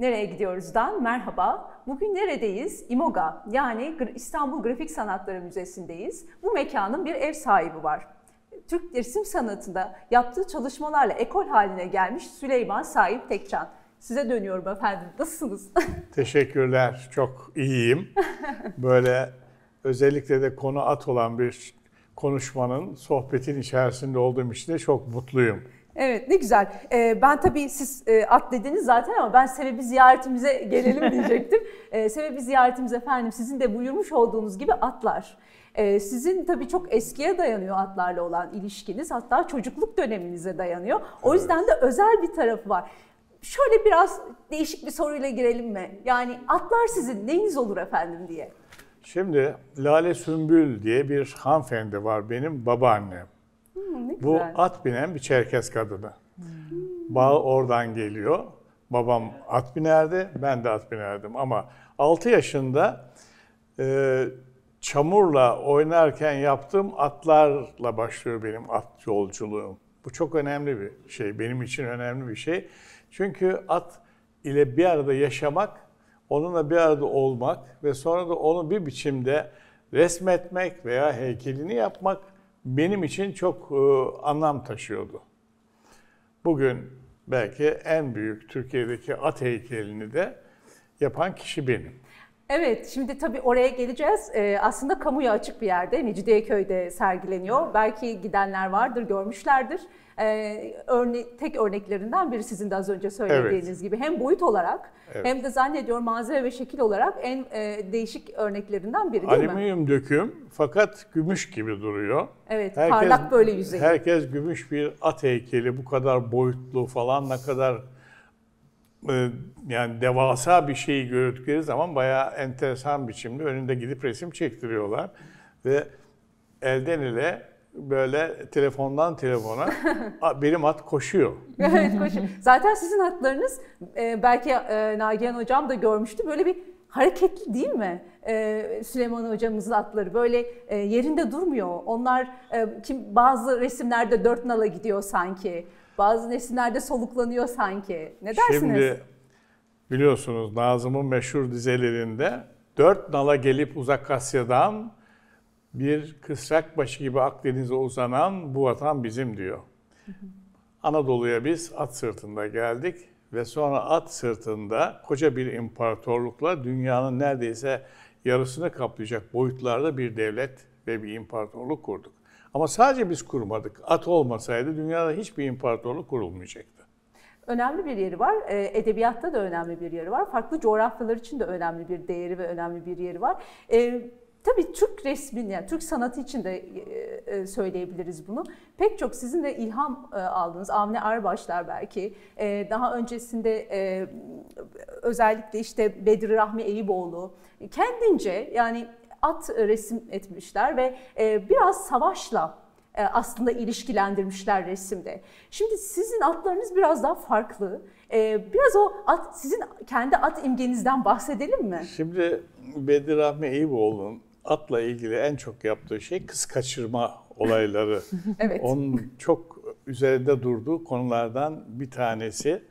Nereye gidiyoruzdan merhaba. Bugün neredeyiz? İMOGA yani İstanbul Grafik Sanatları Müzesi'ndeyiz. Bu mekanın bir ev sahibi var. Türk resim sanatında yaptığı çalışmalarla ekol haline gelmiş Süleyman Sahip Tekcan. Size dönüyorum efendim. Nasılsınız? Teşekkürler. Çok iyiyim. Böyle özellikle de konu at olan bir konuşmanın, sohbetin içerisinde olduğum için de çok mutluyum. Evet ne güzel. Ee, ben tabii siz e, at dediniz zaten ama ben sebebi ziyaretimize gelelim diyecektim. ee, sebebi ziyaretimiz efendim sizin de buyurmuş olduğunuz gibi atlar. Ee, sizin tabii çok eskiye dayanıyor atlarla olan ilişkiniz. Hatta çocukluk döneminize dayanıyor. O evet. yüzden de özel bir tarafı var. Şöyle biraz değişik bir soruyla girelim mi? Yani atlar sizin neyiniz olur efendim diye. Şimdi Lale Sümbül diye bir hanımefendi var benim babaannem. Hmm, Bu güzel. at binen bir Çerkez kadını. Hmm. Bağ oradan geliyor. Babam at binerdi, ben de at binerdim. Ama 6 yaşında e, çamurla oynarken yaptığım atlarla başlıyor benim at yolculuğum. Bu çok önemli bir şey, benim için önemli bir şey. Çünkü at ile bir arada yaşamak, onunla bir arada olmak ve sonra da onu bir biçimde resmetmek veya heykelini yapmak benim için çok e, anlam taşıyordu. Bugün belki en büyük Türkiye'deki at heykelini de yapan kişi benim. Evet, şimdi tabii oraya geleceğiz. Ee, aslında kamuya açık bir yerde, Mecidiyeköy'de sergileniyor. Belki gidenler vardır, görmüşlerdir. Ee, örne tek örneklerinden biri sizin de az önce söylediğiniz evet. gibi. Hem boyut olarak evet. hem de zannediyorum malzeme ve şekil olarak en e, değişik örneklerinden biri değil Alüminyum mi? Döküm fakat gümüş gibi duruyor. Evet, herkes, parlak böyle yüzey. Herkes gümüş bir at heykeli, bu kadar boyutlu falan ne kadar e, yani devasa bir şeyi gördükleri zaman bayağı enteresan biçimde önünde gidip resim çektiriyorlar. Ve elden ele böyle telefondan telefona benim at koşuyor. evet koşuyor. Zaten sizin atlarınız e, belki e, Nagihan Hocam da görmüştü böyle bir hareketli değil mi? Süleyman hocamızın atları böyle yerinde durmuyor. Onlar kim bazı resimlerde dört nala gidiyor sanki. Bazı resimlerde soluklanıyor sanki. Ne dersiniz? Şimdi biliyorsunuz Nazım'ın meşhur dizelerinde dört nala gelip uzak Asya'dan bir kısrak başı gibi Akdeniz'e uzanan bu vatan bizim diyor. Anadolu'ya biz at sırtında geldik ve sonra at sırtında koca bir imparatorlukla dünyanın neredeyse yarısını kaplayacak boyutlarda bir devlet ve bir imparatorluk kurduk. Ama sadece biz kurmadık. At olmasaydı dünyada hiçbir imparatorluk kurulmayacaktı. Önemli bir yeri var. Ee, edebiyatta da önemli bir yeri var. Farklı coğrafyalar için de önemli bir değeri ve önemli bir yeri var. Ee, tabii Türk resmin, yani Türk sanatı için de e, e, söyleyebiliriz bunu. Pek çok sizin de ilham e, aldığınız, Avni Arbaşlar belki, daha öncesinde özellikle işte Bedri Rahmi Eyüboğlu, kendince yani at resim etmişler ve biraz savaşla aslında ilişkilendirmişler resimde. Şimdi sizin atlarınız biraz daha farklı. Biraz o at, sizin kendi at imgenizden bahsedelim mi? Şimdi Bedir Rahmi Eyüboğlu'nun atla ilgili en çok yaptığı şey kız kaçırma olayları. evet. Onun çok üzerinde durduğu konulardan bir tanesi.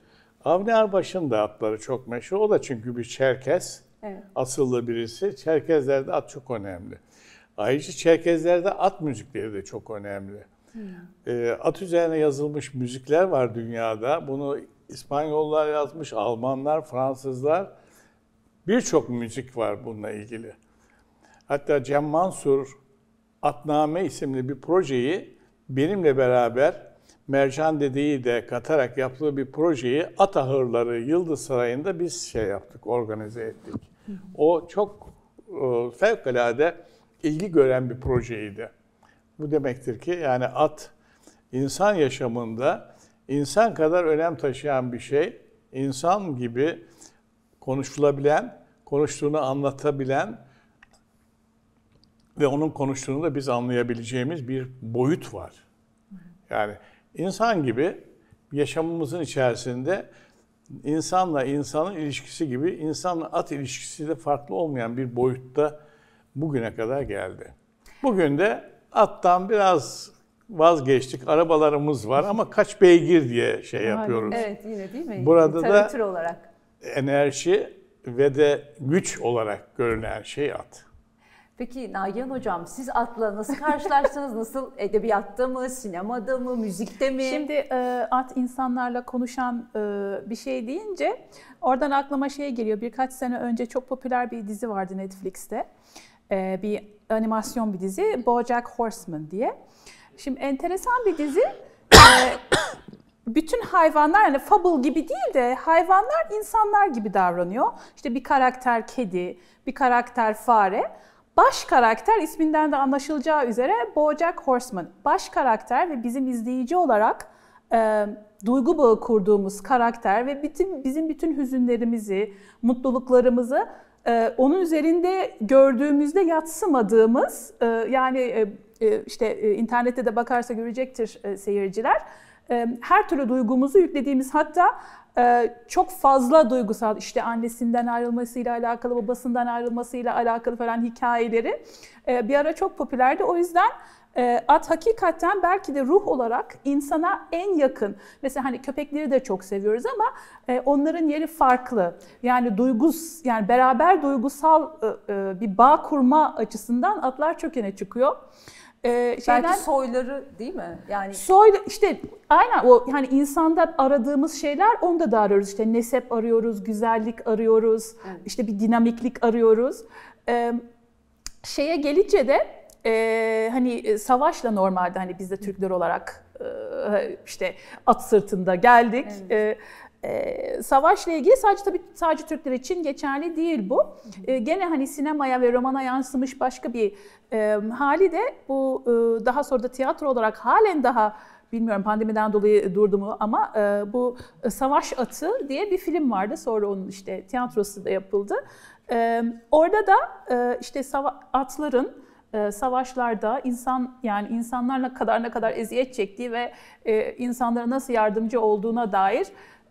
Avni Arbaş'ın da atları çok meşhur. O da çünkü bir Çerkes. Evet. Asıllı birisi. Çerkezlerde at çok önemli. Ayrıca Çerkezlerde at müzikleri de çok önemli. E, at üzerine yazılmış müzikler var dünyada. Bunu İspanyollar yazmış, Almanlar, Fransızlar. Birçok müzik var bununla ilgili. Hatta Cem Mansur Atname isimli bir projeyi benimle beraber Mercan Dede'yi de katarak yaptığı bir projeyi at ahırları Yıldız Sarayı'nda biz şey yaptık, organize ettik. O çok e, fevkalade ilgi gören bir projeydi. Bu demektir ki yani at insan yaşamında insan kadar önem taşıyan bir şey. İnsan gibi konuşulabilen, konuştuğunu anlatabilen ve onun konuştuğunu da biz anlayabileceğimiz bir boyut var. Yani insan gibi yaşamımızın içerisinde insanla insanın ilişkisi gibi insanla at ilişkisi de farklı olmayan bir boyutta bugüne kadar geldi. Bugün de attan biraz vazgeçtik. Arabalarımız var ama kaç beygir diye şey yapıyoruz. Evet yine değil mi? Burada da olarak. enerji ve de güç olarak görünen şey at. Peki Nagihan Hocam siz atla nasıl karşılaştınız? nasıl edebiyatta mı, sinemada mı, müzikte mi? Şimdi e, at insanlarla konuşan e, bir şey deyince oradan aklıma şey geliyor. Birkaç sene önce çok popüler bir dizi vardı Netflix'te. E, bir animasyon bir dizi BoJack Horseman diye. Şimdi enteresan bir dizi. E, bütün hayvanlar yani fable gibi değil de hayvanlar insanlar gibi davranıyor. İşte bir karakter kedi, bir karakter fare. Baş karakter isminden de anlaşılacağı üzere BoJack Horseman. Baş karakter ve bizim izleyici olarak e, duygu bağı kurduğumuz karakter ve bütün bizim bütün hüzünlerimizi, mutluluklarımızı e, onun üzerinde gördüğümüzde yatsımadığımız e, yani e, e işte e, internette de bakarsa görecektir e, seyirciler. E, her türlü duygumuzu yüklediğimiz hatta çok fazla duygusal işte annesinden ayrılmasıyla alakalı, babasından ayrılmasıyla alakalı falan hikayeleri e, bir ara çok popülerdi. O yüzden e, at hakikaten belki de ruh olarak insana en yakın. Mesela hani köpekleri de çok seviyoruz ama e, onların yeri farklı. Yani duygus yani beraber duygusal bir bağ kurma açısından atlar çok öne çıkıyor. Ee, şeyden, Belki soyları değil mi? Yani soy işte aynen o yani insanda aradığımız şeyler onda da arıyoruz. İşte nesep arıyoruz, güzellik arıyoruz, evet. işte bir dinamiklik arıyoruz. Ee, şeye gelince de e, hani savaşla normalde hani biz de Türkler olarak e, işte at sırtında geldik. Evet. E, ee, savaşla ilgili sadece tabii sadece Türkler için geçerli değil bu. Ee, gene hani sinemaya ve romana yansımış başka bir e, hali de bu e, daha sonra da tiyatro olarak halen daha bilmiyorum pandemiden dolayı durdu mu ama e, bu Savaş Atı diye bir film vardı. Sonra onun işte tiyatrosu da yapıldı. E, orada da e, işte atların e, savaşlarda insan yani insanlarla kadar ne kadar eziyet çektiği ve e, insanlara nasıl yardımcı olduğuna dair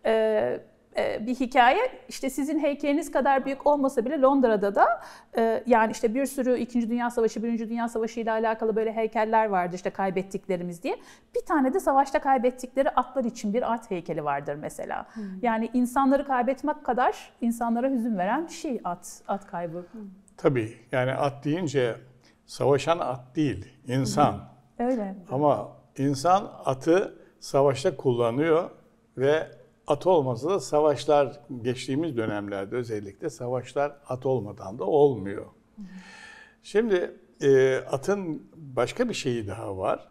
e, e, bir hikaye. İşte sizin heykeliniz kadar büyük olmasa bile Londra'da da e, yani işte bir sürü 2. Dünya Savaşı, 1. Dünya Savaşı ile alakalı böyle heykeller vardı işte kaybettiklerimiz diye. Bir tane de savaşta kaybettikleri atlar için bir at heykeli vardır mesela. Hmm. Yani insanları kaybetmek kadar insanlara hüzün veren bir şey at, at kaybı. Hmm. Tabii yani at deyince savaşan at değil, insan. Hmm. Öyle. Ama insan atı savaşta kullanıyor ve at olmasa da savaşlar geçtiğimiz dönemlerde özellikle savaşlar at olmadan da olmuyor. Şimdi e, atın başka bir şeyi daha var.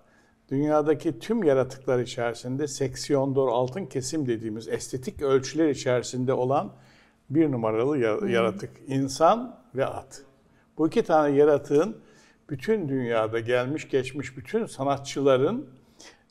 Dünyadaki tüm yaratıklar içerisinde seksiyon doğru altın kesim dediğimiz estetik ölçüler içerisinde olan bir numaralı yaratık insan ve at. Bu iki tane yaratığın bütün dünyada gelmiş geçmiş bütün sanatçıların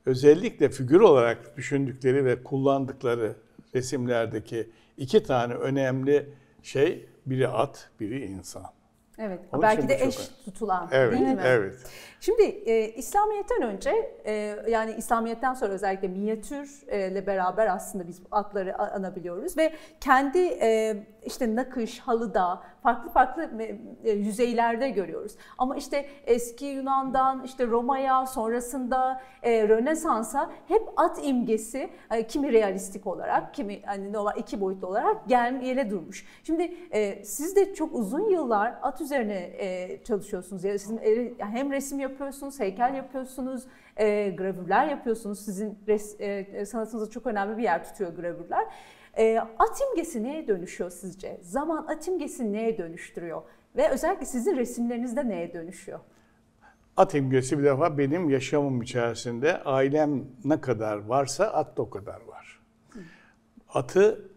özellikle figür olarak düşündükleri ve kullandıkları resimlerdeki iki tane önemli şey biri at, biri insan. Evet. Onun belki de eş çok... tutulan evet, değil mi? Evet. Şimdi e, İslamiyet'ten önce e, yani İslamiyet'ten sonra özellikle minyatürle beraber aslında biz atları anabiliyoruz ve kendi e, işte nakış, halıda farklı farklı e, yüzeylerde görüyoruz. Ama işte eski Yunan'dan işte Roma'ya sonrasında e, Rönesans'a hep at imgesi e, kimi realistik olarak kimi hani normal iki boyutlu olarak gel yere durmuş. Şimdi e, siz de çok uzun yıllar at üzerine e, çalışıyorsunuz. Yani sizin hem resim yapıyorsunuz, heykel yapıyorsunuz, e, gravürler yapıyorsunuz. Sizin res, e, sanatınızda çok önemli bir yer tutuyor gravürler. E, at imgesi neye dönüşüyor sizce? Zaman at imgesi neye dönüştürüyor? Ve özellikle sizin resimlerinizde neye dönüşüyor? At imgesi bir defa benim yaşamım içerisinde ailem ne kadar varsa at da o kadar var. Atı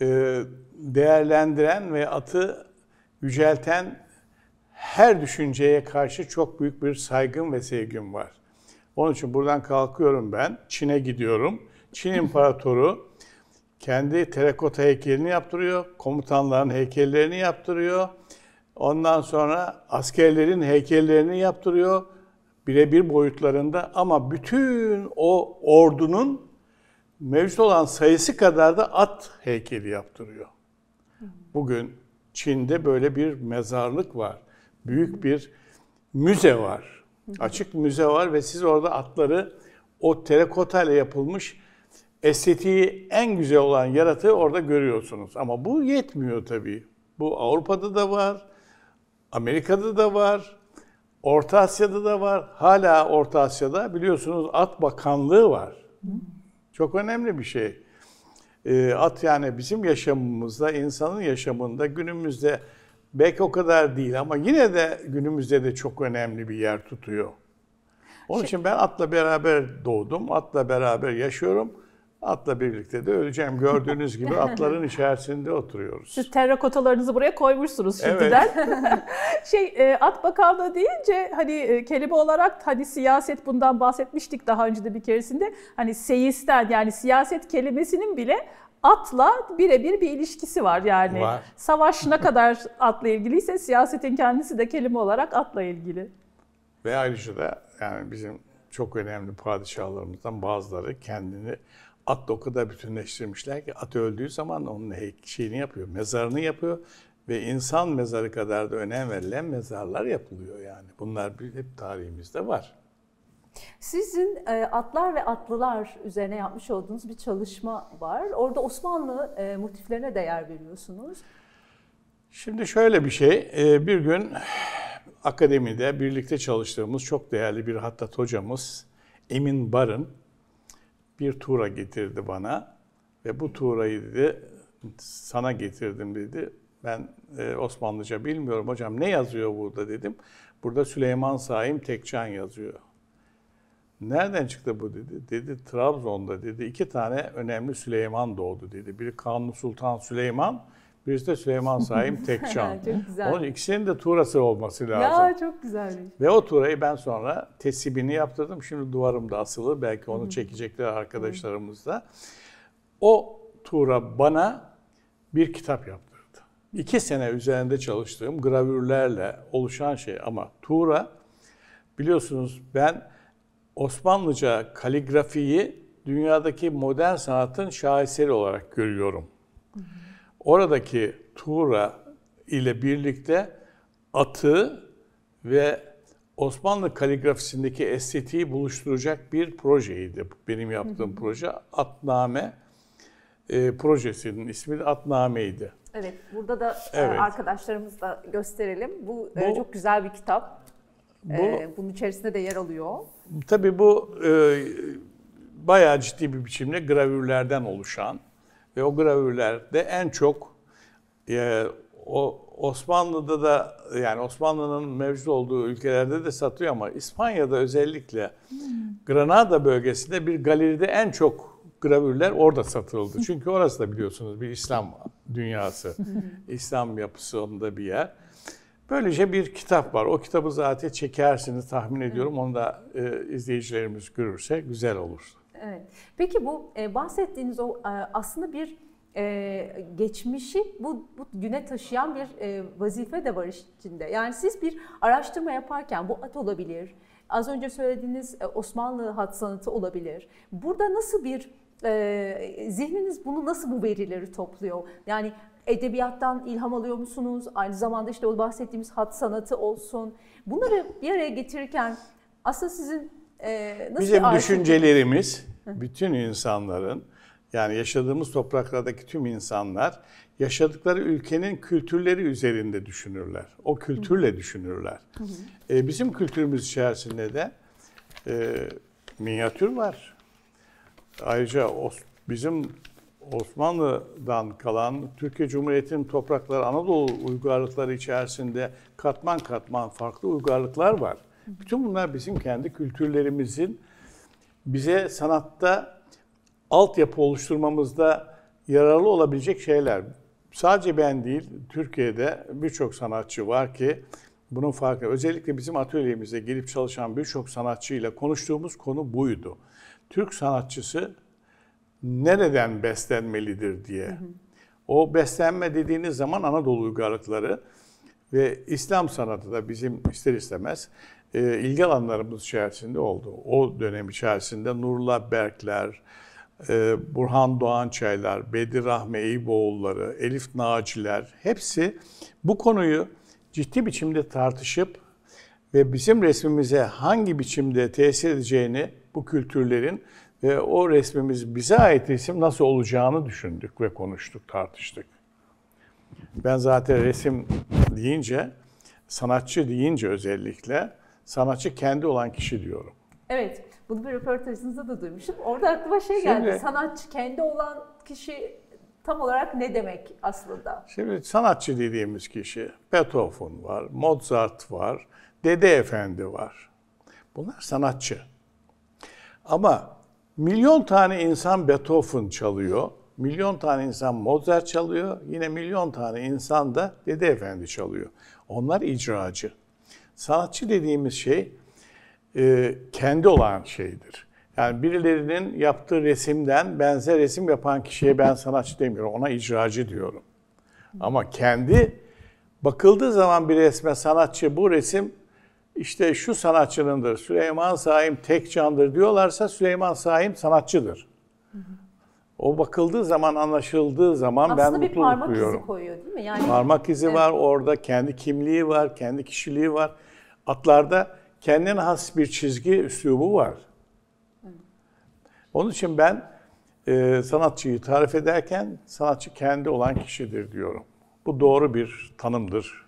e, değerlendiren ve atı yücelten her düşünceye karşı çok büyük bir saygım ve sevgim var. Onun için buradan kalkıyorum ben, Çin'e gidiyorum. Çin İmparatoru kendi terakota heykelini yaptırıyor, komutanların heykellerini yaptırıyor. Ondan sonra askerlerin heykellerini yaptırıyor birebir boyutlarında ama bütün o ordunun mevcut olan sayısı kadar da at heykeli yaptırıyor. Bugün Çin'de böyle bir mezarlık var. Büyük bir müze var. Açık müze var ve siz orada atları o terakota ile yapılmış estetiği en güzel olan yaratığı orada görüyorsunuz. Ama bu yetmiyor tabii. Bu Avrupa'da da var, Amerika'da da var, Orta Asya'da da var. Hala Orta Asya'da biliyorsunuz at bakanlığı var. Çok önemli bir şey. Ee, at yani bizim yaşamımızda, insanın yaşamında günümüzde belki o kadar değil ama yine de günümüzde de çok önemli bir yer tutuyor. Onun şey, için ben atla beraber doğdum, atla beraber yaşıyorum. Atla birlikte de öleceğim. Gördüğünüz gibi atların içerisinde oturuyoruz. Siz terrakotalarınızı buraya koymuşsunuz şimdiden. Evet. şey e, at bakanlığı deyince hani e, kelime olarak hani siyaset bundan bahsetmiştik daha önce de bir keresinde. Hani seyisten yani siyaset kelimesinin bile atla birebir bir ilişkisi var yani. Var. Savaş ne kadar atla ilgiliyse siyasetin kendisi de kelime olarak atla ilgili. Ve ayrıca da yani bizim çok önemli padişahlarımızdan bazıları kendini atla o kadar bütünleştirmişler ki at öldüğü zaman onun şeyini yapıyor, mezarını yapıyor ve insan mezarı kadar da önem verilen mezarlar yapılıyor yani. Bunlar hep tarihimizde var. Sizin e, atlar ve atlılar üzerine yapmış olduğunuz bir çalışma var. Orada Osmanlı e, motiflerine değer veriyorsunuz. Şimdi şöyle bir şey, e, bir gün akademide birlikte çalıştığımız çok değerli bir hattat hocamız Emin Barın bir tuğra getirdi bana ve bu tuğrayı dedi sana getirdim dedi. Ben e, Osmanlıca bilmiyorum hocam ne yazıyor burada dedim. Burada Süleyman Saim Tekcan yazıyor. Nereden çıktı bu dedi. Dedi Trabzon'da dedi iki tane önemli Süleyman doğdu dedi. Biri Kanuni Sultan Süleyman, birisi de Süleyman Saim Tekcan. çok güzel. Onun ikisinin de tuğrası olması lazım. Ya çok güzel. Ve o tuğrayı ben sonra tesibini yaptırdım. Şimdi duvarımda asılı. Belki onu çekecekler arkadaşlarımız da. O tuğra bana bir kitap yaptırdı. İki sene üzerinde çalıştığım gravürlerle oluşan şey ama tuğra biliyorsunuz ben Osmanlıca kaligrafiyi dünyadaki modern sanatın şaheseri olarak görüyorum. Oradaki Tuğra ile birlikte atı ve Osmanlı kaligrafisindeki estetiği buluşturacak bir projeydi. Benim yaptığım proje Atname e, projesinin ismi de Atname'ydi. Evet, burada da e, evet. arkadaşlarımız da gösterelim. Bu, e, bu çok güzel bir kitap. Bu, ee, bunun içerisinde de yer alıyor. Tabii bu e, bayağı ciddi bir biçimde gravürlerden oluşan ve o gravürlerde en çok e, o Osmanlı'da da yani Osmanlı'nın mevcut olduğu ülkelerde de satıyor ama İspanya'da özellikle hmm. Granada bölgesinde bir galeride en çok gravürler orada satıldı. Çünkü orası da biliyorsunuz bir İslam dünyası, İslam yapısı onda bir yer. Böylece bir kitap var. O kitabı zaten çekersiniz tahmin ediyorum. Onu da e, izleyicilerimiz görürse güzel olur. Evet. Peki bu e, bahsettiğiniz o e, aslında bir e, geçmişi bu, bu güne taşıyan bir e, vazife de var içinde. Yani siz bir araştırma yaparken bu at olabilir, az önce söylediğiniz e, Osmanlı hat sanatı olabilir. Burada nasıl bir e, zihniniz bunu nasıl bu verileri topluyor? Yani edebiyattan ilham alıyor musunuz? Aynı zamanda işte o bahsettiğimiz hat sanatı olsun. Bunları bir araya getirirken aslında sizin e, nasıl Bizim bir düşüncelerimiz bütün insanların yani yaşadığımız topraklardaki tüm insanlar yaşadıkları ülkenin kültürleri üzerinde düşünürler. O kültürle düşünürler. E, bizim kültürümüz içerisinde de e, minyatür var. Ayrıca o, bizim Osmanlı'dan kalan Türkiye Cumhuriyeti'nin toprakları Anadolu uygarlıkları içerisinde katman katman farklı uygarlıklar var. Bütün bunlar bizim kendi kültürlerimizin bize sanatta altyapı oluşturmamızda yararlı olabilecek şeyler. Sadece ben değil, Türkiye'de birçok sanatçı var ki bunun farkında. Özellikle bizim atölyemize gelip çalışan birçok sanatçıyla konuştuğumuz konu buydu. Türk sanatçısı nereden beslenmelidir diye. Hı hı. O beslenme dediğiniz zaman Anadolu uygarlıkları ve İslam sanatı da bizim ister istemez e, ilgi alanlarımız içerisinde oldu. O dönem içerisinde Nurullah Berkler, e, Burhan Doğançaylar, Bedir Rahmi Eyüboğulları, Elif Naciler hepsi bu konuyu ciddi biçimde tartışıp ve bizim resmimize hangi biçimde tesir edeceğini bu kültürlerin Ve o resmimiz bize ait resim nasıl olacağını düşündük ve konuştuk, tartıştık. Ben zaten resim deyince, sanatçı deyince özellikle sanatçı kendi olan kişi diyorum. Evet, bunu bir röportajınızda da duymuştum. Orada aklıma şey geldi, şimdi, sanatçı kendi olan kişi tam olarak ne demek aslında? Şimdi sanatçı dediğimiz kişi Beethoven var, Mozart var, Dede Efendi var. Bunlar sanatçı. Ama milyon tane insan Beethoven çalıyor, milyon tane insan Mozart çalıyor, yine milyon tane insan da Dede Efendi çalıyor. Onlar icracı. Sanatçı dediğimiz şey e, kendi olan şeydir. Yani birilerinin yaptığı resimden benzer resim yapan kişiye ben sanatçı demiyorum, ona icracı diyorum. Ama kendi bakıldığı zaman bir resme sanatçı bu resim işte şu sanatçınındır, Süleyman Saim tek candır diyorlarsa Süleyman Saim sanatçıdır. O bakıldığı zaman, anlaşıldığı zaman Aslında ben mutluluk duyuyorum. Aslında bir parmak izi koyuyor değil mi? Yani, parmak izi evet. var orada, kendi kimliği var, kendi kişiliği var. Atlarda kendine has bir çizgi, üslubu var. Onun için ben e, sanatçıyı tarif ederken sanatçı kendi olan kişidir diyorum. Bu doğru bir tanımdır.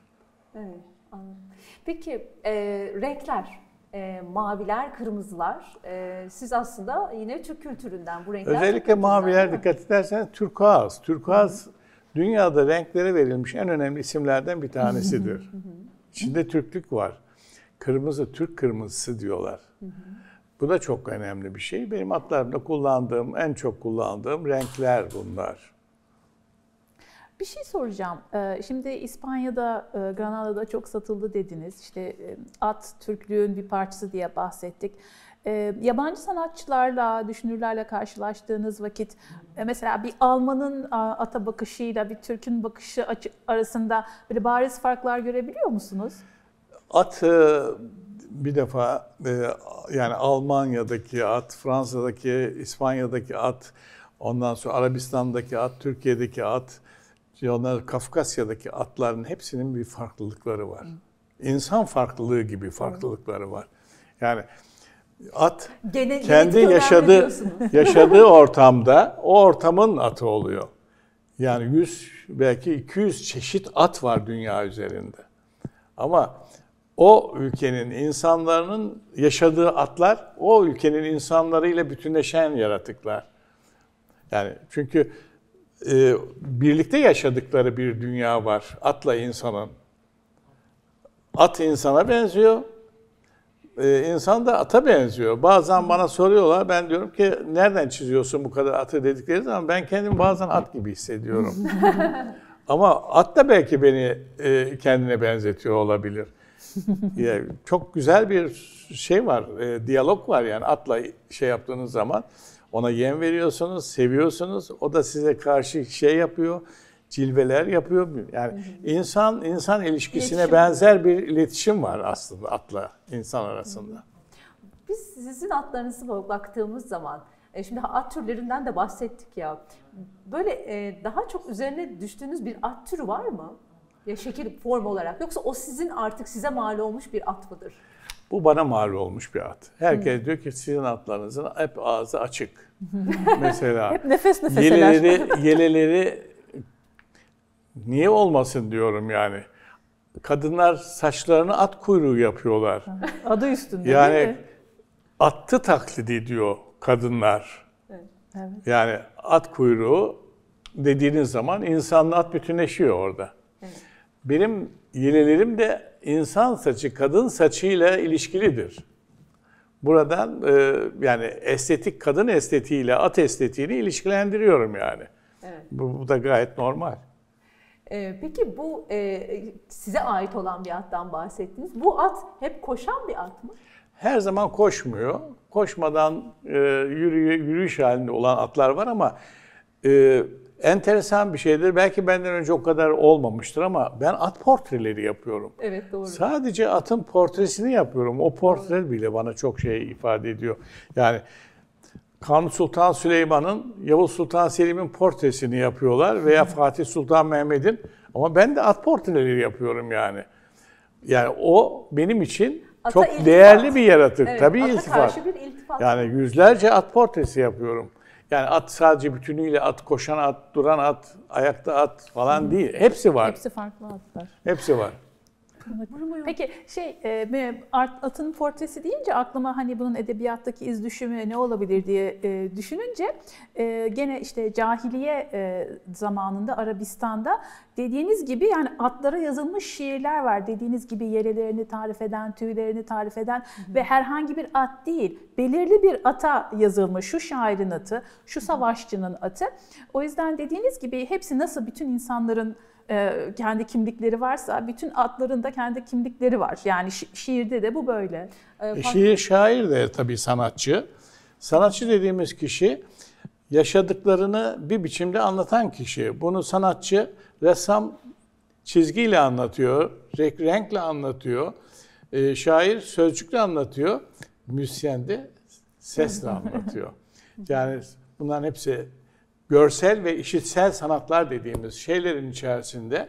Evet, anladım. Peki e, renkler, e, maviler, kırmızılar. E, siz aslında yine Türk kültüründen bu renkler. Özellikle maviler dikkat ederseniz turkuaz. Turkuaz dünyada renklere verilmiş en önemli isimlerden bir tanesidir. İçinde Türklük var. Kırmızı, Türk kırmızısı diyorlar. Bu da çok önemli bir şey. Benim atlarımda kullandığım, en çok kullandığım renkler bunlar. Bir şey soracağım. Ee, şimdi İspanya'da, e, Granada'da çok satıldı dediniz. İşte e, at Türklüğün bir parçası diye bahsettik. Ee, yabancı sanatçılarla, düşünürlerle karşılaştığınız vakit e, mesela bir Alman'ın ata bakışıyla bir Türk'ün bakışı arasında böyle bariz farklar görebiliyor musunuz? At bir defa yani Almanya'daki at, Fransa'daki, İspanya'daki at, ondan sonra Arabistan'daki at, Türkiye'deki at, onlar Kafkasya'daki atların hepsinin bir farklılıkları var. İnsan farklılığı gibi farklılıkları var. Yani at Gene, kendi yaşadığı yaşadığı ortamda o ortamın atı oluyor. Yani 100 belki 200 çeşit at var dünya üzerinde. Ama o ülkenin insanların yaşadığı atlar o ülkenin insanlarıyla bütünleşen yaratıklar. Yani çünkü e, birlikte yaşadıkları bir dünya var atla insanın. At insana benziyor, e, insan da ata benziyor. Bazen bana soruyorlar, ben diyorum ki nereden çiziyorsun bu kadar atı dedikleri zaman ben kendimi bazen at gibi hissediyorum. Ama at da belki beni e, kendine benzetiyor olabilir. yani çok güzel bir şey var, e, diyalog var yani atla şey yaptığınız zaman. Ona yem veriyorsunuz, seviyorsunuz. O da size karşı şey yapıyor, cilveler yapıyor. Yani hı hı. insan insan ilişkisine iletişim. benzer bir iletişim var aslında atla insan arasında. Biz sizin atlarınızı baktığımız zaman e, Şimdi at türlerinden de bahsettik ya. Böyle e, daha çok üzerine düştüğünüz bir at türü var mı? Ya şekil form olarak. Yoksa o sizin artık size mal olmuş bir at mıdır? Bu bana mal olmuş bir at. Herkes hmm. diyor ki sizin atlarınızın hep ağzı açık. Mesela hep nefes nefeseler. Yeleleri, yeleleri niye olmasın diyorum yani. Kadınlar saçlarını at kuyruğu yapıyorlar. Adı üstünde yani, değil mi? attı taklidi diyor kadınlar. Evet. Yani at kuyruğu dediğiniz zaman insanla at bütünleşiyor orada. Evet. Benim yelelerim de insan saçı kadın saçıyla ilişkilidir. Buradan e, yani estetik kadın estetiğiyle at estetiğini ilişkilendiriyorum yani. Evet. Bu, bu da gayet normal. Ee, peki bu e, size ait olan bir attan bahsettiniz. Bu at hep koşan bir at mı? Her zaman koşmuyor. Koşmadan e, yürüyü, yürüyüş halinde olan atlar var ama e, enteresan bir şeydir. Belki benden önce o kadar olmamıştır ama ben at portreleri yapıyorum. Evet doğru. Sadece atın portresini yapıyorum. O portre doğru. bile bana çok şey ifade ediyor. Yani Kanuni Sultan Süleyman'ın Yavuz Sultan Selim'in portresini yapıyorlar veya Fatih Sultan Mehmet'in ama ben de at portreleri yapıyorum yani. Yani o benim için Ata çok iltifat. değerli bir yaratık. Evet, Tabii ata iltifat. karşı bir iltifat Yani yüzlerce at portresi yapıyorum. Yani at sadece bütünüyle at, koşan at, duran at, ayakta at falan değil. Hepsi var. Hepsi farklı atlar. Hepsi var. Peki şey e, atın portresi deyince aklıma hani bunun edebiyattaki iz düşümü ne olabilir diye e, düşününce e, gene işte cahiliye e, zamanında Arabistan'da dediğiniz gibi yani atlara yazılmış şiirler var. Dediğiniz gibi yerelerini tarif eden, tüylerini tarif eden hı hı. ve herhangi bir at değil, belirli bir ata yazılmış. Şu şairin atı, şu savaşçının atı. O yüzden dediğiniz gibi hepsi nasıl bütün insanların kendi kimlikleri varsa bütün atların da kendi kimlikleri var. Yani şi- şiirde de bu böyle. E, şiir şair de tabii sanatçı. Sanatçı dediğimiz kişi yaşadıklarını bir biçimde anlatan kişi. Bunu sanatçı, ressam çizgiyle anlatıyor, renkle anlatıyor. E, şair sözcükle anlatıyor, müzisyen de sesle anlatıyor. Yani bunların hepsi görsel ve işitsel sanatlar dediğimiz şeylerin içerisinde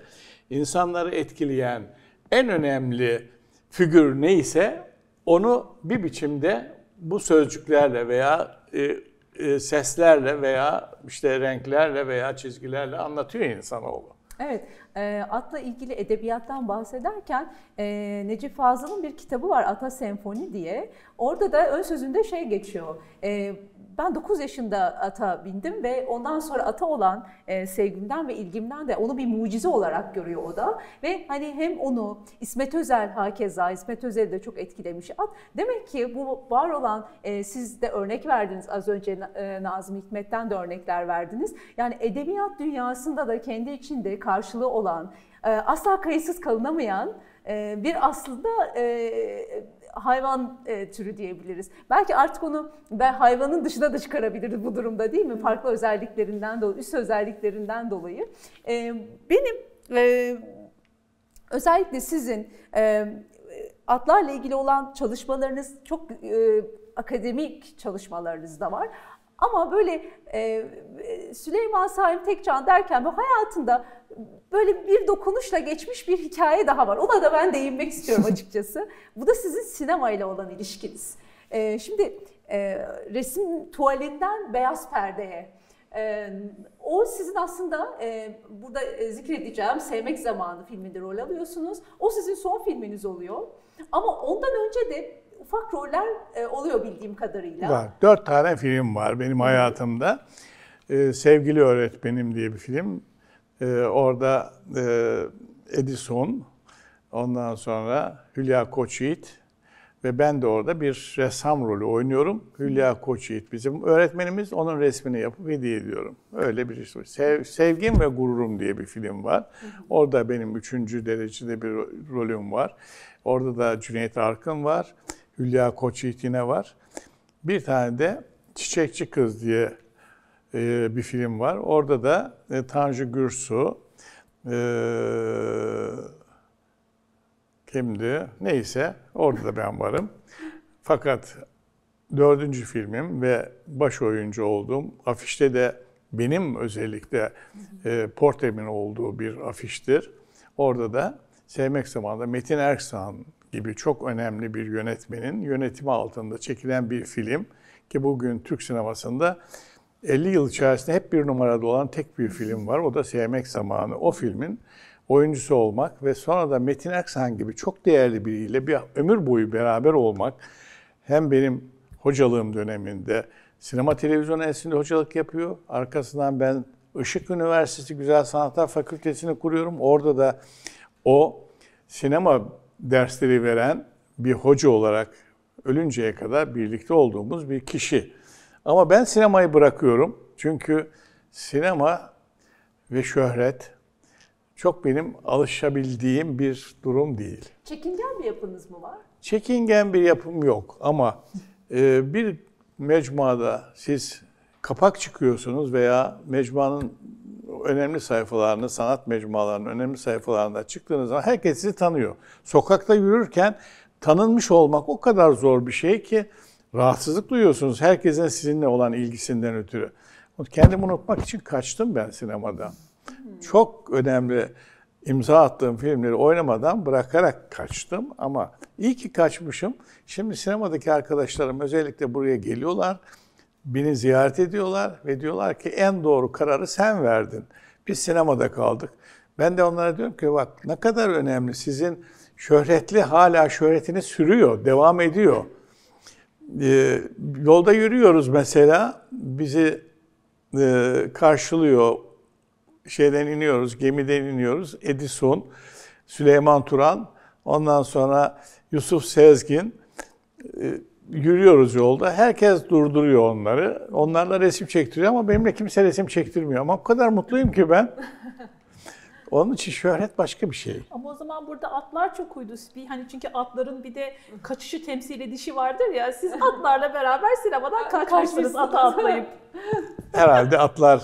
insanları etkileyen en önemli figür neyse onu bir biçimde bu sözcüklerle veya e, e, seslerle veya işte renklerle veya çizgilerle anlatıyor insanoğlu. Evet, e, atla ilgili edebiyattan bahsederken e, Necip Fazıl'ın bir kitabı var Ata Senfoni diye. Orada da ön sözünde şey geçiyor. E, ben 9 yaşında ata bindim ve ondan sonra ata olan e, sevgimden ve ilgimden de onu bir mucize olarak görüyor o da. Ve hani hem onu İsmet Özel hakeza, İsmet Özel de çok etkilemiş at. Demek ki bu var olan, e, siz de örnek verdiniz az önce e, Nazım Hikmet'ten de örnekler verdiniz. Yani edebiyat dünyasında da kendi içinde karşılığı olan, asla kayıtsız kalınamayan bir aslında... Hayvan e, türü diyebiliriz. Belki artık onu ben hayvanın dışına da çıkarabiliriz bu durumda değil mi? Farklı özelliklerinden dolayı, üst özelliklerinden dolayı. E, benim e, özellikle sizin e, atlarla ilgili olan çalışmalarınız çok e, akademik çalışmalarınız da var. Ama böyle e, Süleyman Saim Tekcan derken bu hayatında böyle bir dokunuşla geçmiş bir hikaye daha var. Ona da ben değinmek istiyorum açıkçası. Bu da sizin sinema ile olan ilişkiniz. E, şimdi e, resim tuvalinden beyaz perdeye. E, o sizin aslında e, burada zikredeceğim Sevmek Zamanı filminde rol alıyorsunuz. O sizin son filminiz oluyor. Ama ondan önce de ufak roller e, oluyor bildiğim kadarıyla. Var. Dört tane film var benim hayatımda. Ee, Sevgili Öğretmenim diye bir film. Ee, orada e, Edison, ondan sonra Hülya Koçyiğit ve ben de orada bir ressam rolü oynuyorum. Hülya Koçyiğit bizim öğretmenimiz. Onun resmini yapıp hediye ediyorum. Öyle bir iş var. Sev, Sevgim ve Gururum diye bir film var. Orada benim üçüncü derecede bir rolüm var. Orada da Cüneyt Arkın var. Hülya Koçyiğit yine var. Bir tane de Çiçekçi Kız diye e, bir film var. Orada da e, Tanju Gürsu, e, kimdi? Neyse orada da ben varım. Fakat dördüncü filmim ve baş oyuncu olduğum afişte de benim özellikle e, portremin olduğu bir afiştir. Orada da Sevmek Zamanında Metin Erksan gibi çok önemli bir yönetmenin yönetimi altında çekilen bir film ki bugün Türk sinemasında 50 yıl içerisinde hep bir numarada olan tek bir film var. O da Sevmek Zamanı. O filmin oyuncusu olmak ve sonra da Metin Erksan gibi çok değerli biriyle bir ömür boyu beraber olmak hem benim hocalığım döneminde sinema televizyon enstitüsünde hocalık yapıyor. Arkasından ben Işık Üniversitesi Güzel Sanatlar Fakültesini kuruyorum. Orada da o sinema dersleri veren bir hoca olarak ölünceye kadar birlikte olduğumuz bir kişi. Ama ben sinemayı bırakıyorum. Çünkü sinema ve şöhret çok benim alışabildiğim bir durum değil. Çekingen bir yapınız mı var? Çekingen bir yapım yok ama e, bir mecmuada siz kapak çıkıyorsunuz veya mecmuanın önemli sayfalarını, sanat mecmualarının önemli sayfalarında çıktığınız zaman herkes sizi tanıyor. Sokakta yürürken tanınmış olmak o kadar zor bir şey ki rahatsızlık duyuyorsunuz herkesin sizinle olan ilgisinden ötürü. Kendimi unutmak için kaçtım ben sinemadan. Çok önemli imza attığım filmleri oynamadan bırakarak kaçtım ama iyi ki kaçmışım. Şimdi sinemadaki arkadaşlarım özellikle buraya geliyorlar, beni ziyaret ediyorlar ve diyorlar ki en doğru kararı sen verdin. Biz sinemada kaldık. Ben de onlara diyorum ki bak ne kadar önemli sizin şöhretli hala şöhretini sürüyor, devam ediyor. Ee, yolda yürüyoruz mesela, bizi e, karşılıyor, şeyden iniyoruz, gemiden iniyoruz. Edison, Süleyman Turan, ondan sonra Yusuf Sezgin. E, yürüyoruz yolda. Herkes durduruyor onları. Onlarla resim çektiriyor ama benimle kimse resim çektirmiyor. Ama o kadar mutluyum ki ben. Onun için şöhret başka bir şey. Ama o zaman burada atlar çok uydu. Bir hani çünkü atların bir de kaçışı temsil edişi vardır ya. Siz atlarla beraber sinemadan kaçmışsınız ata atlayıp. Herhalde atlar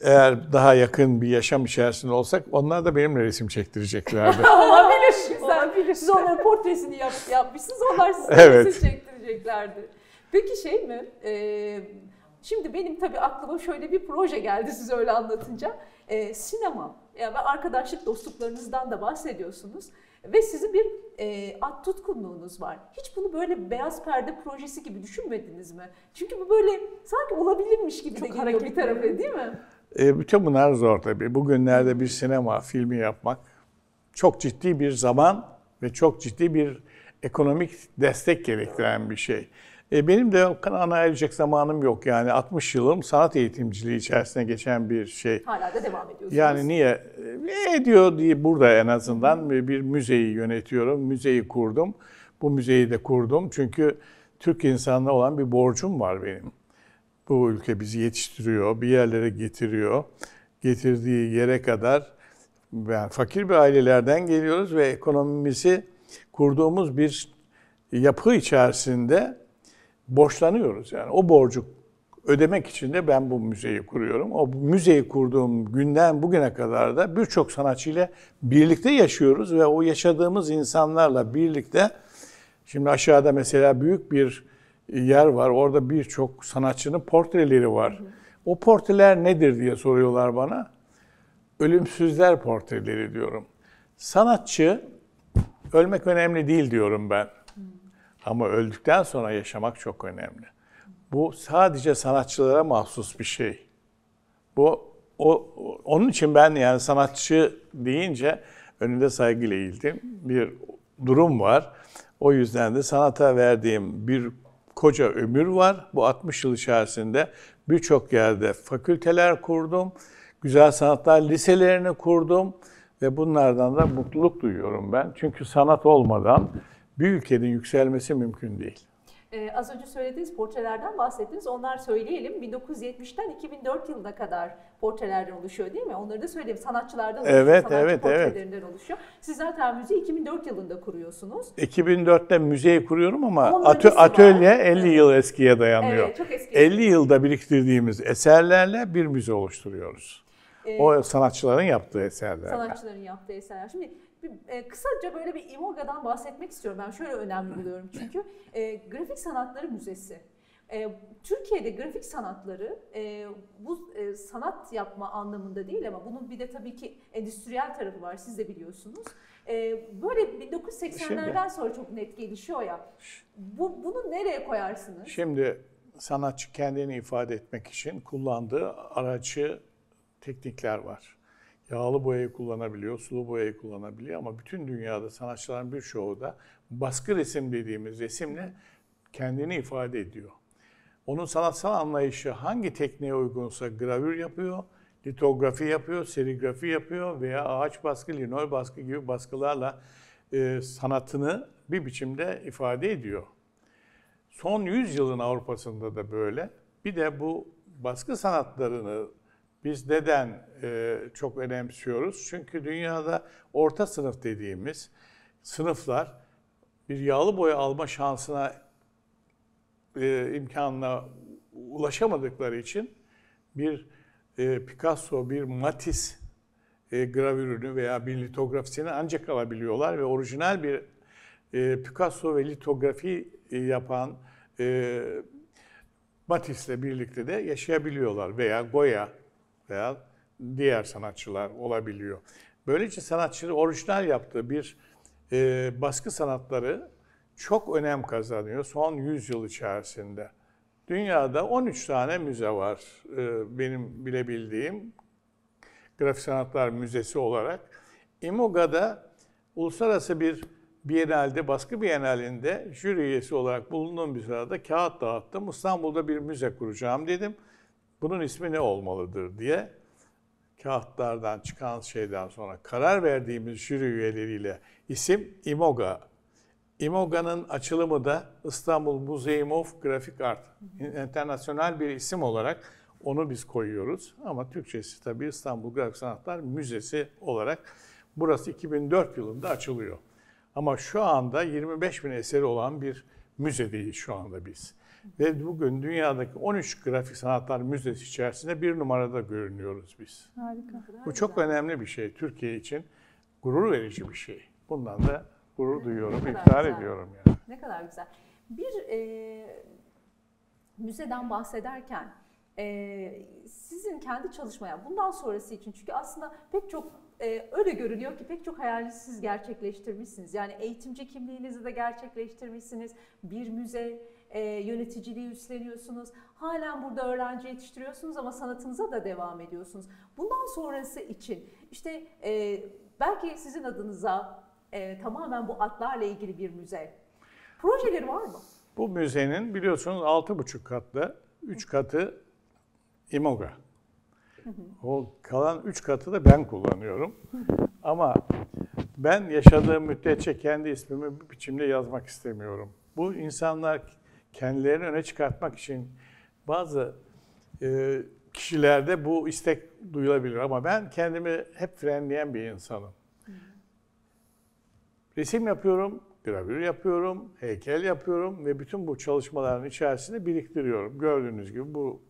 eğer daha yakın bir yaşam içerisinde olsak onlar da benimle resim çektireceklerdi. olabilir. Olabilir. Siz onların portresini yap, yapmışsınız. Onlar size evet. resim çektireceklerdi. Peki şey mi? Ee, şimdi benim tabii aklıma şöyle bir proje geldi size öyle anlatınca. Ee, sinema yani ve arkadaşlık dostluklarınızdan da bahsediyorsunuz. Ve sizin bir e, at tutkunluğunuz var. Hiç bunu böyle beyaz perde projesi gibi düşünmediniz mi? Çünkü bu böyle sanki olabilirmiş gibi Çok de geliyor bir tarafa değil mi? E, bütün bunlar zor tabii. Bugünlerde bir sinema filmi yapmak çok ciddi bir zaman ve çok ciddi bir ekonomik destek gerektiren bir şey. E, benim de kanalına ayıracak zamanım yok. Yani 60 yılım sanat eğitimciliği içerisine geçen bir şey. Hala da devam ediyorsunuz. Yani niye? E, ediyor diye burada en azından bir müzeyi yönetiyorum. Müzeyi kurdum. Bu müzeyi de kurdum. Çünkü Türk insanına olan bir borcum var benim. Bu ülke bizi yetiştiriyor, bir yerlere getiriyor. Getirdiği yere kadar yani fakir bir ailelerden geliyoruz ve ekonomimizi kurduğumuz bir yapı içerisinde borçlanıyoruz. Yani o borcu ödemek için de ben bu müzeyi kuruyorum. O müzeyi kurduğum günden bugüne kadar da birçok sanatçıyla birlikte yaşıyoruz ve o yaşadığımız insanlarla birlikte şimdi aşağıda mesela büyük bir yer var. Orada birçok sanatçının portreleri var. O portreler nedir diye soruyorlar bana. Ölümsüzler portreleri diyorum. Sanatçı ölmek önemli değil diyorum ben. Ama öldükten sonra yaşamak çok önemli. Bu sadece sanatçılara mahsus bir şey. Bu o onun için ben yani sanatçı deyince önünde saygıyla eğildim. Bir durum var. O yüzden de sanata verdiğim bir koca ömür var. Bu 60 yıl içerisinde birçok yerde fakülteler kurdum. Güzel sanatlar liselerini kurdum ve bunlardan da mutluluk duyuyorum ben. Çünkü sanat olmadan bir ülkenin yükselmesi mümkün değil. Ee, az önce söylediğiniz portrelerden bahsettiniz. Onlar söyleyelim. 1970'ten 2004 yılına kadar portrelerden oluşuyor değil mi? Onları da söyleyeyim. Sanatçılardan oluşuyor. Evet, sanatçı evet, portrelerinden evet. oluşuyor. Siz zaten müziği 2004 yılında kuruyorsunuz. 2004'te müzeyi kuruyorum ama atö- öncesi var. atölye 50 yıl eskiye dayanıyor. Evet, çok eski. 50 yılda biriktirdiğimiz eserlerle bir müze oluşturuyoruz. Ee, O sanatçıların yaptığı eserlerle. sanatçıların yaptığı eserler. Şimdi bir, e, kısaca böyle bir İMOGA'dan bahsetmek istiyorum. Ben şöyle önemli buluyorum çünkü e, Grafik Sanatları Müzesi. E, Türkiye'de grafik sanatları e, bu e, sanat yapma anlamında değil ama bunun bir de tabii ki endüstriyel tarafı var siz de biliyorsunuz. E, böyle 1980'lerden sonra çok net gelişiyor ya. Bu, bunu nereye koyarsınız? Şimdi sanatçı kendini ifade etmek için kullandığı aracı teknikler var. Yağlı boyayı kullanabiliyor, sulu boyayı kullanabiliyor ama bütün dünyada sanatçıların birçoğu da baskı resim dediğimiz resimle kendini ifade ediyor. Onun sanatsal anlayışı hangi tekniğe uygunsa gravür yapıyor, litografi yapıyor, serigrafi yapıyor veya ağaç baskı, linol baskı gibi baskılarla e, sanatını bir biçimde ifade ediyor. Son 100 yılın Avrupa'sında da böyle. Bir de bu baskı sanatlarını biz neden e, çok önemsiyoruz? Çünkü dünyada orta sınıf dediğimiz sınıflar bir yağlı boya alma şansına e, imkanına ulaşamadıkları için bir e, Picasso, bir Matisse e, gravürünü veya bir litografisini ancak alabiliyorlar ve orijinal bir e, Picasso ve litografi e, yapan e, Matisse'le birlikte de yaşayabiliyorlar veya Goya veya diğer sanatçılar olabiliyor. Böylece sanatçının orijinal yaptığı bir e, baskı sanatları çok önem kazanıyor son 100 yıl içerisinde. Dünyada 13 tane müze var e, benim bilebildiğim Grafik Sanatlar Müzesi olarak. İmoga'da uluslararası bir Biennale'de, baskı Biennale'inde jüri üyesi olarak bulunduğum bir sırada kağıt dağıttım. İstanbul'da bir müze kuracağım dedim. Bunun ismi ne olmalıdır diye kağıtlardan çıkan şeyden sonra karar verdiğimiz jüri üyeleriyle isim İmoga. İmoga'nın açılımı da İstanbul Museum of Graphic Art. internasyonel bir isim olarak onu biz koyuyoruz. Ama Türkçesi tabii İstanbul Grafik Sanatlar Müzesi olarak burası 2004 yılında açılıyor. Ama şu anda 25 bin eseri olan bir müzedeyiz şu anda biz. Ve bugün dünyadaki 13 grafik sanatlar müzesi içerisinde bir numarada görünüyoruz biz. Harika. Bu çok önemli bir şey Türkiye için. Gurur verici bir şey. Bundan da gurur duyuyorum, güzel. ediyorum yani. Ne kadar güzel. Bir e, müzeden bahsederken e, sizin kendi çalışmaya bundan sonrası için çünkü aslında pek çok e, öyle görünüyor ki pek çok hayalinizi siz gerçekleştirmişsiniz. Yani eğitimci kimliğinizi de gerçekleştirmişsiniz. Bir müze e, yöneticiliği üstleniyorsunuz. Halen burada öğrenci yetiştiriyorsunuz ama sanatınıza da devam ediyorsunuz. Bundan sonrası için işte e, belki sizin adınıza e, tamamen bu atlarla ilgili bir müze projeleri var mı? Bu müzenin biliyorsunuz 6,5 katlı, 3 katı İmoga. O kalan 3 katı da ben kullanıyorum. Ama ben yaşadığım müddetçe kendi ismimi bir biçimde yazmak istemiyorum. Bu insanlar kendilerini öne çıkartmak için bazı e, kişilerde bu istek duyulabilir ama ben kendimi hep frenleyen bir insanım. Resim yapıyorum, gravür yapıyorum, heykel yapıyorum ve bütün bu çalışmaların içerisinde biriktiriyorum. Gördüğünüz gibi bu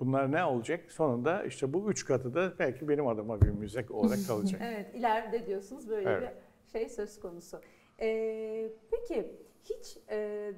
bunlar ne olacak? Sonunda işte bu üç katı da belki benim adıma bir müze olarak kalacak. Evet, ileride diyorsunuz böyle Evet. bir şey söz konusu. Ee, peki hiç e,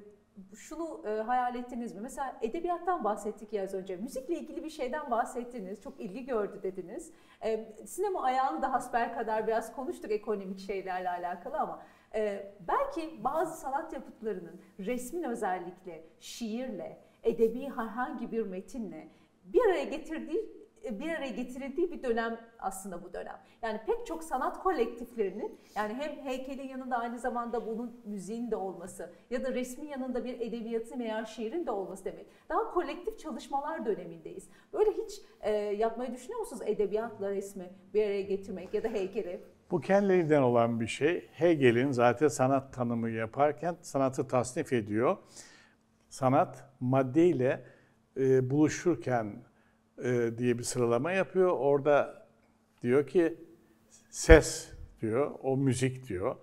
şunu e, hayal ettiniz mi? Mesela edebiyattan bahsettik ya az önce. Müzikle ilgili bir şeyden bahsettiniz. Çok ilgi gördü dediniz. E, sinema ayağını da hasbel kadar biraz konuştuk ekonomik şeylerle alakalı ama e, belki bazı sanat yapıtlarının resmin özellikle şiirle, edebi herhangi bir metinle bir araya getirdiği bir araya getirildiği bir dönem aslında bu dönem. Yani pek çok sanat kolektiflerinin yani hem heykelin yanında aynı zamanda bunun müziğin de olması ya da resmin yanında bir edebiyatın veya şiirin de olması demek. Daha kolektif çalışmalar dönemindeyiz. Böyle hiç e, yapmayı düşünüyor musunuz edebiyatla resmi bir araya getirmek ya da heykeli? Bu kendiliğinden olan bir şey. Hegel'in zaten sanat tanımı yaparken sanatı tasnif ediyor. Sanat maddeyle e, buluşurken e, diye bir sıralama yapıyor. Orada diyor ki ses diyor, o müzik diyor.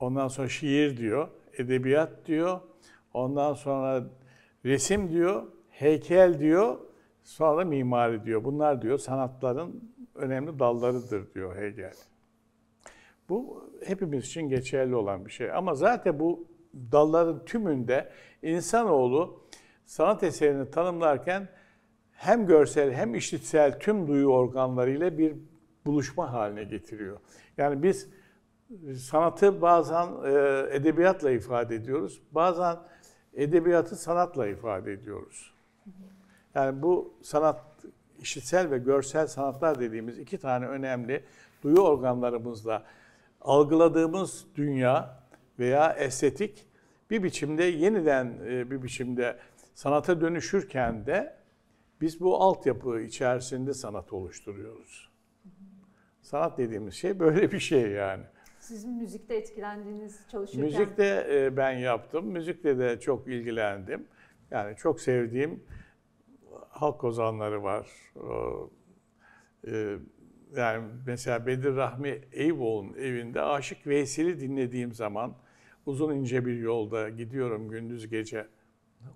Ondan sonra şiir diyor, edebiyat diyor. Ondan sonra resim diyor, heykel diyor, sonra mimari diyor. Bunlar diyor sanatların önemli dallarıdır diyor Hegel. Bu hepimiz için geçerli olan bir şey. Ama zaten bu dalların tümünde insanoğlu sanat eserini tanımlarken hem görsel hem işitsel tüm duyu organlarıyla bir buluşma haline getiriyor. Yani biz sanatı bazen e, edebiyatla ifade ediyoruz, bazen edebiyatı sanatla ifade ediyoruz. Yani bu sanat, işitsel ve görsel sanatlar dediğimiz iki tane önemli duyu organlarımızla algıladığımız dünya veya estetik bir biçimde yeniden e, bir biçimde sanata dönüşürken de biz bu altyapı içerisinde sanat oluşturuyoruz. Sanat dediğimiz şey böyle bir şey yani. Sizin müzikte etkilendiğiniz çalışırken Müzikte e, ben yaptım. Müzikle de çok ilgilendim. Yani çok sevdiğim halk ozanları var. E, Yani mesela Bedir Rahmi Eyüboğlu'nun evinde Aşık Veysel'i dinlediğim zaman uzun ince bir yolda gidiyorum gündüz gece.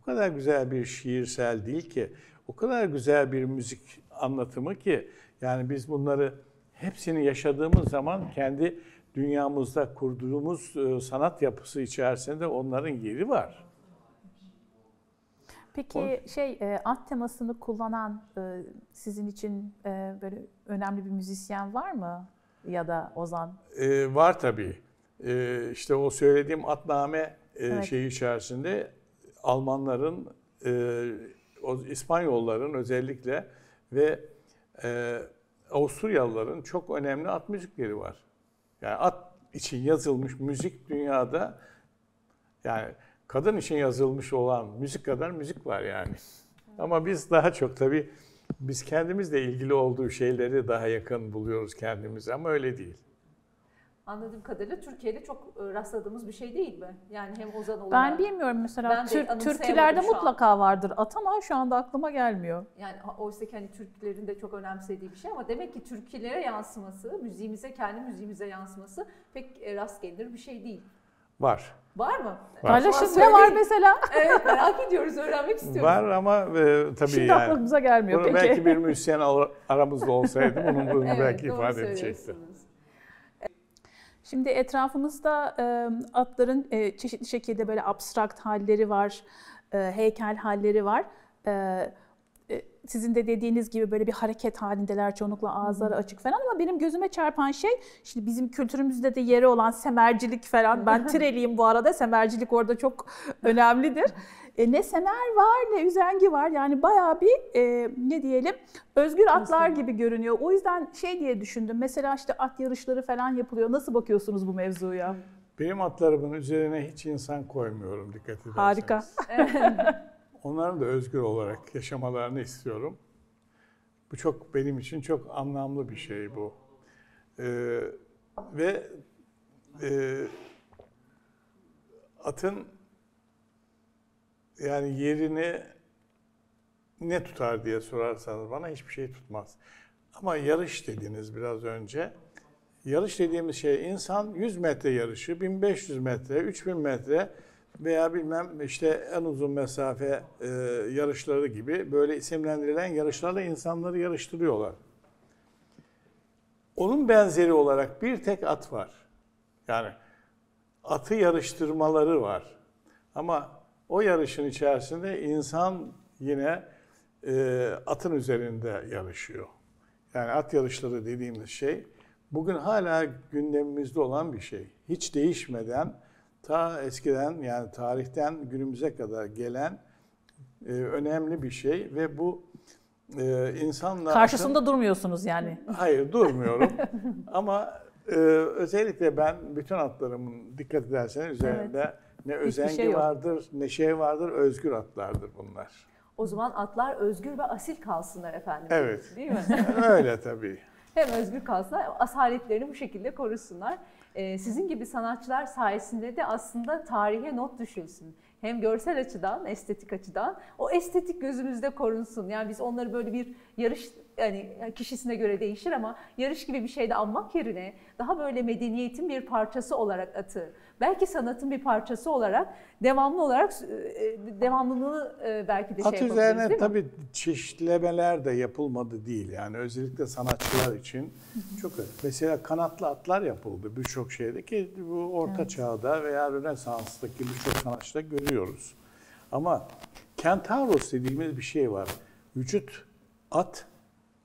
O kadar güzel bir şiirsel değil ki, o kadar güzel bir müzik anlatımı ki yani biz bunları hepsini yaşadığımız zaman kendi dünyamızda kurduğumuz e, sanat yapısı içerisinde onların yeri var. Peki şey e, at temasını kullanan e, sizin için e, böyle önemli bir müzisyen var mı? ya da Ozan? Ee, var tabii. Ee, işte o söylediğim atname e, evet. şeyi içerisinde Almanların, e, o İspanyolların özellikle ve e, Avusturyalıların çok önemli at müzikleri var. Yani at için yazılmış müzik dünyada yani kadın için yazılmış olan müzik kadar müzik var yani. Ama biz daha çok tabii biz kendimizle ilgili olduğu şeyleri daha yakın buluyoruz kendimize ama öyle değil. Anladığım kadarıyla Türkiye'de çok e, rastladığımız bir şey değil mi? Yani hem Ozan olarak... Ben bilmiyorum mesela ben Tür- Türkülerde mutlaka an. vardır at ama şu anda aklıma gelmiyor. Yani oysa ki hani Türklerin de çok önemsediği bir şey ama demek ki Türkülere yansıması, müziğimize, kendi müziğimize yansıması pek e, rast gelir bir şey değil. Var. Var mı? Paylaşın ne var mesela? evet merak ediyoruz, öğrenmek istiyoruz. Var ama e, tabii Şimdi yani. aklımıza gelmiyor bunu peki. Belki bir müzisyen aramızda olsaydı bunun bunu evet, belki ifade edecekti. Şimdi etrafımızda e, atların e, çeşitli şekilde böyle abstrakt halleri var, e, heykel halleri var. E, sizin de dediğiniz gibi böyle bir hareket halindeler çoğunlukla ağızları açık falan ama benim gözüme çarpan şey şimdi bizim kültürümüzde de yeri olan semercilik falan ben tireliyim bu arada semercilik orada çok önemlidir. E, ne semer var ne üzengi var yani bayağı bir e, ne diyelim özgür atlar gibi görünüyor. O yüzden şey diye düşündüm mesela işte at yarışları falan yapılıyor nasıl bakıyorsunuz bu mevzuya? Benim atlarımın üzerine hiç insan koymuyorum dikkat ederseniz. Harika. Onların da özgür olarak yaşamalarını istiyorum. Bu çok benim için çok anlamlı bir şey bu. Ee, ve e, atın yani yerini ne tutar diye sorarsanız bana hiçbir şey tutmaz. Ama yarış dediniz biraz önce. Yarış dediğimiz şey insan 100 metre yarışı, 1500 metre, 3000 metre veya bilmem işte en uzun mesafe e, yarışları gibi böyle isimlendirilen yarışlarla insanları yarıştırıyorlar. Onun benzeri olarak bir tek at var. Yani atı yarıştırmaları var. Ama o yarışın içerisinde insan yine e, atın üzerinde yarışıyor. Yani at yarışları dediğimiz şey bugün hala gündemimizde olan bir şey. Hiç değişmeden ta eskiden yani tarihten günümüze kadar gelen e, önemli bir şey ve bu e, insanla... Karşısında atın, durmuyorsunuz yani. Hayır durmuyorum ama e, özellikle ben bütün atlarımın dikkat ederseniz üzerinde evet. Ne özengi şey vardır ne şey vardır özgür atlardır bunlar. O zaman atlar özgür ve asil kalsınlar efendim. Evet. Değil mi? Öyle tabii. Hem özgür kalsınlar, asaletlerini bu şekilde korusunlar. Ee, sizin gibi sanatçılar sayesinde de aslında tarihe not düşülsün. Hem görsel açıdan, estetik açıdan o estetik gözümüzde korunsun. Yani biz onları böyle bir yarış yani kişisine göre değişir ama yarış gibi bir şeyde anmak yerine daha böyle medeniyetin bir parçası olarak atı, belki sanatın bir parçası olarak devamlı olarak e, devamlılığını e, belki de At şey üzerine tabii çeşitlemeler de yapılmadı değil. Yani özellikle sanatçılar için çok mesela kanatlı atlar yapıldı birçok şeyde ki bu orta evet. çağda veya Rönesans'taki birçok sanatçıda görüyoruz. Ama Kentauros dediğimiz bir şey var. Vücut at,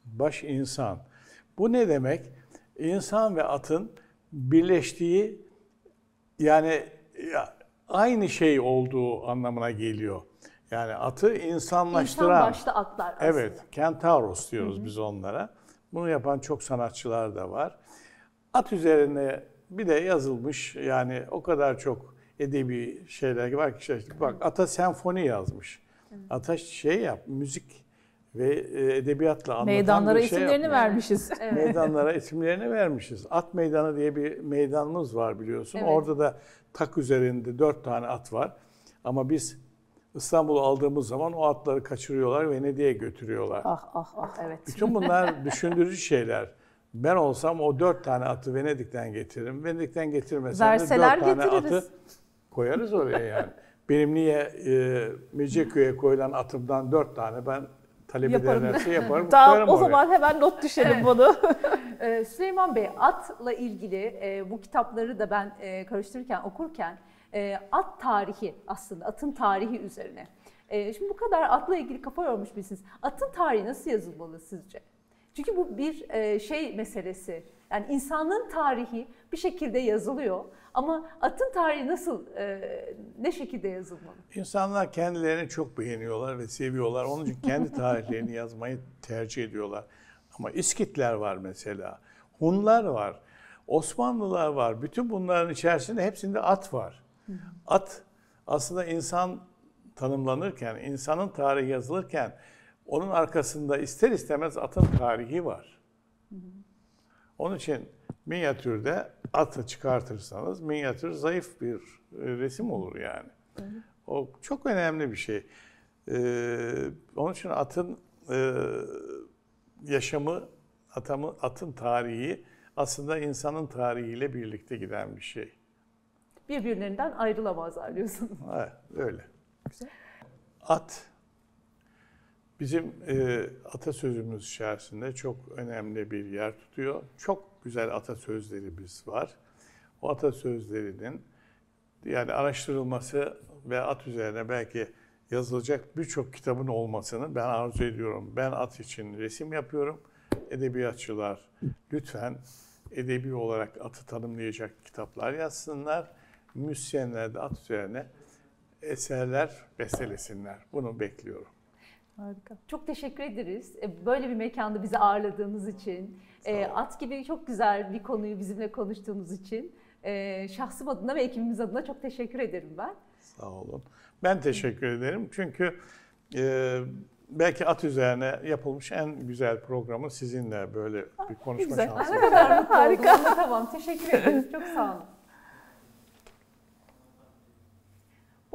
baş insan. Bu ne demek? İnsan ve atın birleştiği yani ya, aynı şey olduğu anlamına geliyor. Yani atı insanlaştıran. İnsan başta atlar aslında. Evet, Kentauros diyoruz Hı-hı. biz onlara. Bunu yapan çok sanatçılar da var. At üzerine bir de yazılmış yani o kadar çok edebi şeyler var ki işte bak ata senfoni yazmış. Ata şey yap, müzik ve e, edebiyatla anlatan Meydanlara bir şey isimlerini yapmış. vermişiz. Evet. Meydanlara isimlerini vermişiz. At meydanı diye bir meydanımız var biliyorsun. Evet. Orada da tak üzerinde dört tane at var. Ama biz İstanbul'u aldığımız zaman o atları kaçırıyorlar Venedik'e götürüyorlar. Ah ah ah evet. Bütün bunlar düşündürücü şeyler. Ben olsam o dört tane atı Venedik'ten getiririm. Venedik'ten getirmesem Verseler de dört tane getiririz. atı koyarız oraya yani. Benim niye e, Mecidiyeköy'e koyulan atımdan dört tane ben talep Yaparım. ederlerse yaparım. Koyarım o oraya. zaman hemen not düşelim bunu. Ee, Süleyman Bey, atla ilgili e, bu kitapları da ben e, karıştırırken, okurken e, at tarihi aslında, atın tarihi üzerine. E, şimdi bu kadar atla ilgili kafa yormuş birisiniz. Atın tarihi nasıl yazılmalı sizce? Çünkü bu bir e, şey meselesi. Yani insanlığın tarihi bir şekilde yazılıyor ama atın tarihi nasıl, e, ne şekilde yazılmalı? İnsanlar kendilerini çok beğeniyorlar ve seviyorlar. Onun için kendi tarihlerini yazmayı tercih ediyorlar. Ama İskitler var mesela, Hunlar var, Osmanlılar var. Bütün bunların içerisinde hepsinde at var. At aslında insan tanımlanırken, insanın tarihi yazılırken onun arkasında ister istemez atın tarihi var. Onun için minyatürde atı çıkartırsanız minyatür zayıf bir e, resim olur yani. O çok önemli bir şey. Ee, onun için atın e, yaşamı, atamı, atın tarihi aslında insanın tarihiyle birlikte giden bir şey. Birbirlerinden ayrılamazlar diyorsun. Evet, öyle. Güzel. At bizim e, atasözümüz içerisinde çok önemli bir yer tutuyor. Çok güzel atasözlerimiz var. O atasözlerinin yani araştırılması ve at üzerine belki yazılacak birçok kitabın olmasını ben arzu ediyorum. Ben at için resim yapıyorum. Edebiyatçılar lütfen edebi olarak atı tanımlayacak kitaplar yazsınlar. Müzisyenler de at üzerine eserler bestelesinler. Bunu bekliyorum. Harika. Çok teşekkür ederiz. E, böyle bir mekanda bizi ağırladığınız için, e, at gibi çok güzel bir konuyu bizimle konuştuğunuz için e, şahsım adına ve ekibimiz adına çok teşekkür ederim ben. Sağ olun. Ben teşekkür ederim. Çünkü e, belki at üzerine yapılmış en güzel programı sizinle böyle bir konuşma güzel. şansı. Ne kadar mutlu Harika. tamam teşekkür ederiz. Çok sağ olun.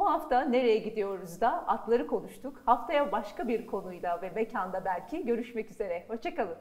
Bu hafta nereye gidiyoruz da atları konuştuk. Haftaya başka bir konuyla ve mekanda belki görüşmek üzere. Hoşçakalın.